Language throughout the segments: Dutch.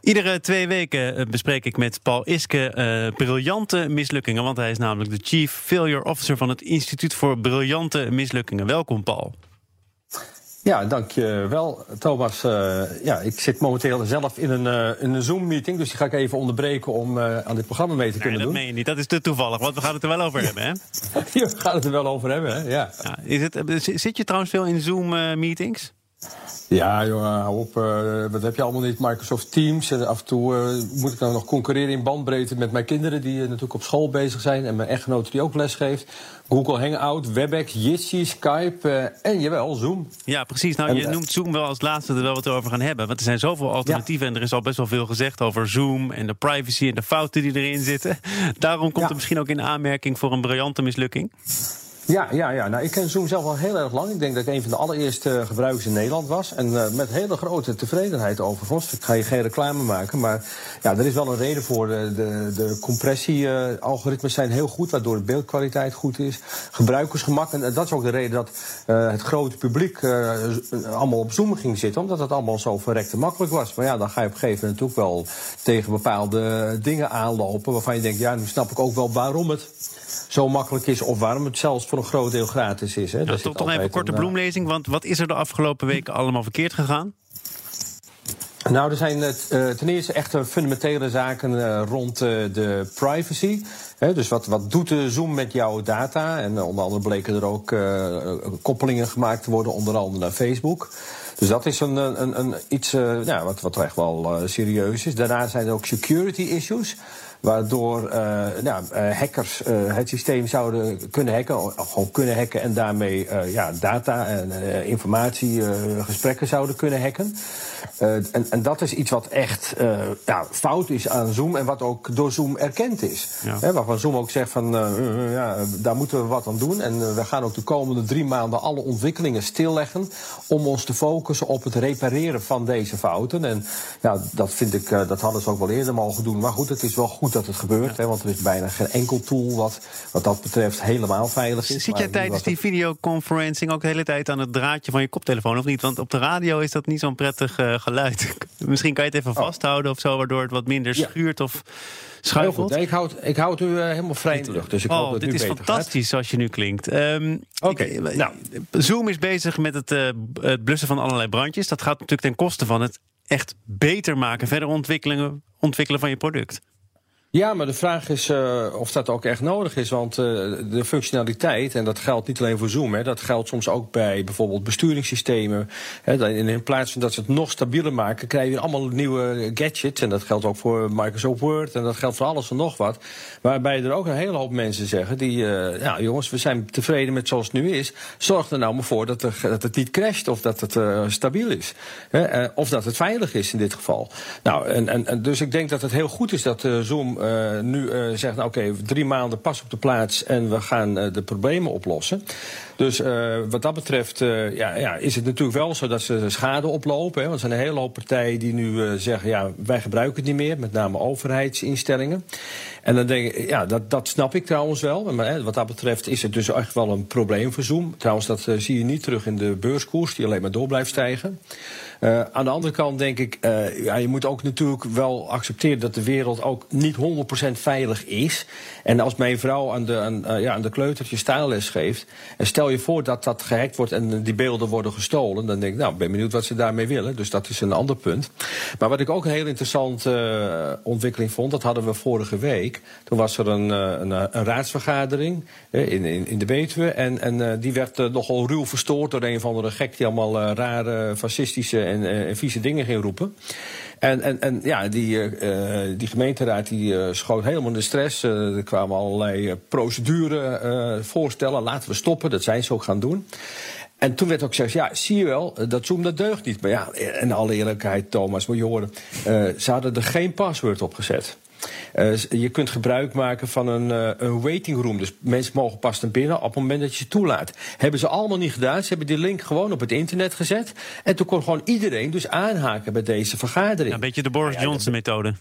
Iedere twee weken eh, bespreek ik met Paul Iske eh, briljante mislukkingen. Want hij is namelijk de Chief Failure Officer van het Instituut voor Briljante Mislukkingen. Welkom, Paul. Ja, dankjewel, Thomas. Uh, ja, ik zit momenteel zelf in een, uh, in een Zoom-meeting, dus die ga ik even onderbreken om uh, aan dit programma mee te nee, kunnen dat doen. meen je niet. Dat is te toevallig, want we gaan het er wel over hebben, hè? we gaan het er wel over hebben, hè? Ja. ja is het, zit je trouwens veel in Zoom-meetings? Ja, jongen, hou op. Uh, wat heb je allemaal niet? Microsoft Teams. En af en toe uh, moet ik nou nog concurreren in bandbreedte met mijn kinderen... die uh, natuurlijk op school bezig zijn. En mijn echtgenoot die ook les geeft. Google Hangout, WebEx, Jitsi, Skype en jawel, Zoom. Ja, precies. Nou, En, je eh, noemt Zoom wel als laatste er wel wat over gaan hebben. Want er zijn zoveel alternatieven en er is al best wel veel gezegd over Zoom... en de privacy en de fouten die erin zitten. Daarom komt Ja. er misschien ook in aanmerking voor een briljante mislukking. Ja, ja, ja. Nou, ik ken Zoom zelf al heel erg lang. Ik denk dat ik een van de allereerste gebruikers in Nederland was. En eh, met hele grote tevredenheid overigens. Ik ga je geen reclame maken. Maar ja, er is wel een reden voor. De, de, de compressie-algoritmes zijn heel goed, waardoor de beeldkwaliteit goed is. Gebruikersgemak. En eh, dat is ook de reden dat eh, het grote publiek eh, allemaal op Zoom ging zitten. Omdat het allemaal zo verrekte makkelijk was. Maar ja, dan ga je op een gegeven moment ook wel tegen bepaalde dingen aanlopen. Waarvan je denkt, ja, nu snap ik ook wel waarom het zo makkelijk is. Of waarom het zelfs voor een groot deel gratis is. Hè. Zit toch, toch even een korte eh, bloemlezing, want wat is er de afgelopen weken allemaal verkeerd gegaan? Nou, er zijn eh, ten eerste echt eh, fundamentele zaken eh, rond eh, de privacy. Dus wat, wat doet de Zoom met jouw data? En eh, onder andere bleken er ook eh, koppelingen gemaakt te worden, onder andere naar Facebook. Dus dat is een, een, een, iets eh, ja, wat, wat echt wel eh, serieus is. Daarna zijn er ook security issues. Waardoor eh, nou, eh, hackers eh, het systeem zouden kunnen hacken, gewoon kunnen hacken en daarmee ja, data en informatie, gesprekken zouden kunnen hacken. En, en dat is iets wat echt ja, fout is aan Zoom en wat ook door Zoom erkend is. Ja. Waarvan Zoom ook zegt van ja, daar moeten we wat aan doen. En we gaan ook de komende drie maanden alle ontwikkelingen stilleggen om ons te focussen op het repareren van deze fouten. En ja, dat vind ik, dat hadden ze ook wel eerder mogen doen. Maar goed, het is wel goed dat het gebeurt. Hè, want er is bijna geen enkel tool wat, wat dat betreft helemaal veilig is. Zit jij tijdens die videoconferencing ook de hele tijd aan het draadje van je koptelefoon of niet? Want op de radio is dat niet zo'n prettig eh, geluid. Misschien kan je het even vasthouden of zo, waardoor het wat minder Oh. Ja. schuurt of schuifelt. Nee, ik, houd, ik houd u eh, helemaal vrij in de lucht. Dus ik hoop oh, dat dit is fantastisch zoals je nu klinkt. Ehm, Oké, ik- nou. Zoom is bezig met het, eh, het blussen van allerlei brandjes. Dat gaat natuurlijk ten koste van het echt beter maken, verder ontwikkelen, ontwikkelen van je product. Ja, maar de vraag is eh, of dat ook echt nodig is. Want eh, de functionaliteit, en dat geldt niet alleen voor Zoom, hè, dat geldt soms ook bij bijvoorbeeld besturingssystemen. Hè, in, plaats van dat ze het nog stabieler maken, krijg je allemaal nieuwe gadgets. En dat geldt ook voor Microsoft Word en dat geldt voor alles en nog wat. Waarbij er ook een hele hoop mensen zeggen: die, eh, ja, jongens, we zijn tevreden met zoals het nu is. Zorg er nou maar voor dat, dat het niet crasht of dat het stabiel is. Hè, of dat het veilig is in dit geval. Nou, en, en, dus ik denk dat het heel goed is dat Zoom eh, nu eh, zegt: nou, oké, drie maanden pas op de plaats en we gaan eh, de problemen oplossen. Dus wat dat betreft ja, ja, is het natuurlijk wel zo dat ze schade oplopen. Hè, want er zijn een hele hoop partijen die nu zeggen: ja, wij gebruiken het niet meer, met name overheidsinstellingen. En dan denk ik, ja, dat, dat snap ik trouwens wel. Maar hè, wat dat betreft is het dus echt wel een probleem voor Zoom. Trouwens, dat zie je niet terug in de beurskoers, die alleen maar door blijft stijgen. Aan de andere kant denk ik, ja, je moet ook natuurlijk wel accepteren dat de wereld ook niet 100% veilig is. En als mijn vrouw aan de, aan, eh, ja, aan de geeft, en stel je voor dat dat gehackt wordt en die beelden worden gestolen, dan denk ik, nou, ben benieuwd wat ze daarmee willen. Dus dat is een ander punt. Maar wat ik ook een heel interessante eh, ontwikkeling vond, dat hadden we vorige week. Toen was er een, eh, een, eh, een raadsvergadering eh, in, in, in de Betuwe. En, en eh, die werd eh, nogal ruw verstoord door een van de gek die allemaal eh, rare fascistische en, eh, en vieze dingen ging roepen. En, en, en ja, die, eh, die gemeenteraad die eh, schoot helemaal in de stress. Eh, er kwamen allerlei procedure eh, voorstellen. Laten we stoppen. Dat zijn ze ook gaan doen. En toen werd ook gezegd, ja, zie je wel, dat Zoom dat deugt niet. Maar ja, in alle eerlijkheid, Thomas, moet je horen. ze hadden er geen paswoord op gezet. Uh, je kunt gebruik maken van een, uh, een waiting room. Dus mensen mogen pas naar binnen op het moment dat je ze toelaat. Hebben ze allemaal niet gedaan. Ze hebben die link gewoon op het internet gezet. En toen kon gewoon iedereen dus aanhaken bij deze vergadering. Ja, een beetje de Boris Johnson methode.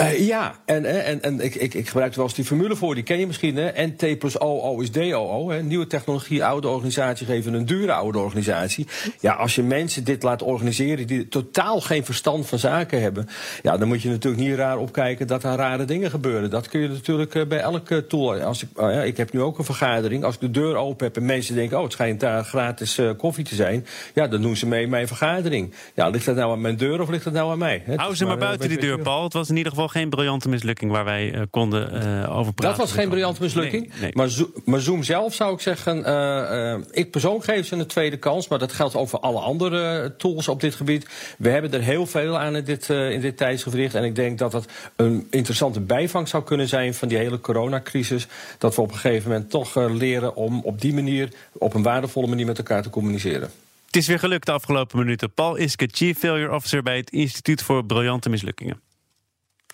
Uh, ja, en, en, en ik, ik, ik gebruik er wel eens die formule voor, die ken je misschien. Hè? NT plus OO is DOO. Hè? Nieuwe technologie, oude organisatie geven een dure oude organisatie. Ja, als je mensen dit laat organiseren die totaal geen verstand van zaken hebben... ja, dan moet je natuurlijk niet raar opkijken dat er rare dingen gebeuren. Dat kun je natuurlijk uh, bij elke tool. Als ik, uh, ja, ik heb nu ook een vergadering. Als ik de deur open heb en mensen denken... oh, het schijnt daar gratis koffie te zijn... ja, dan doen ze mee in mijn vergadering. Ja, ligt dat nou aan mijn deur of ligt dat nou aan mij? Hè? Hou ze maar, buiten die deur, Paul. Het was in ieder geval geen briljante mislukking waar wij uh, konden uh, over praten. Dat was geen briljante mislukking. Nee, nee. Maar, Zo maar, Zoom zelf zou ik zeggen, uh, ik persoonlijk geef ze een tweede kans, maar dat geldt over alle andere tools op dit gebied. We hebben er heel veel aan in dit, in dit tijdsgevricht en ik denk dat dat een interessante bijvang zou kunnen zijn van die hele coronacrisis. Dat we op een gegeven moment toch leren om op die manier, op een waardevolle manier met elkaar te communiceren. Het is weer gelukt de afgelopen minuten. Paul Iske, Chief Failure Officer bij het Instituut voor Briljante Mislukkingen.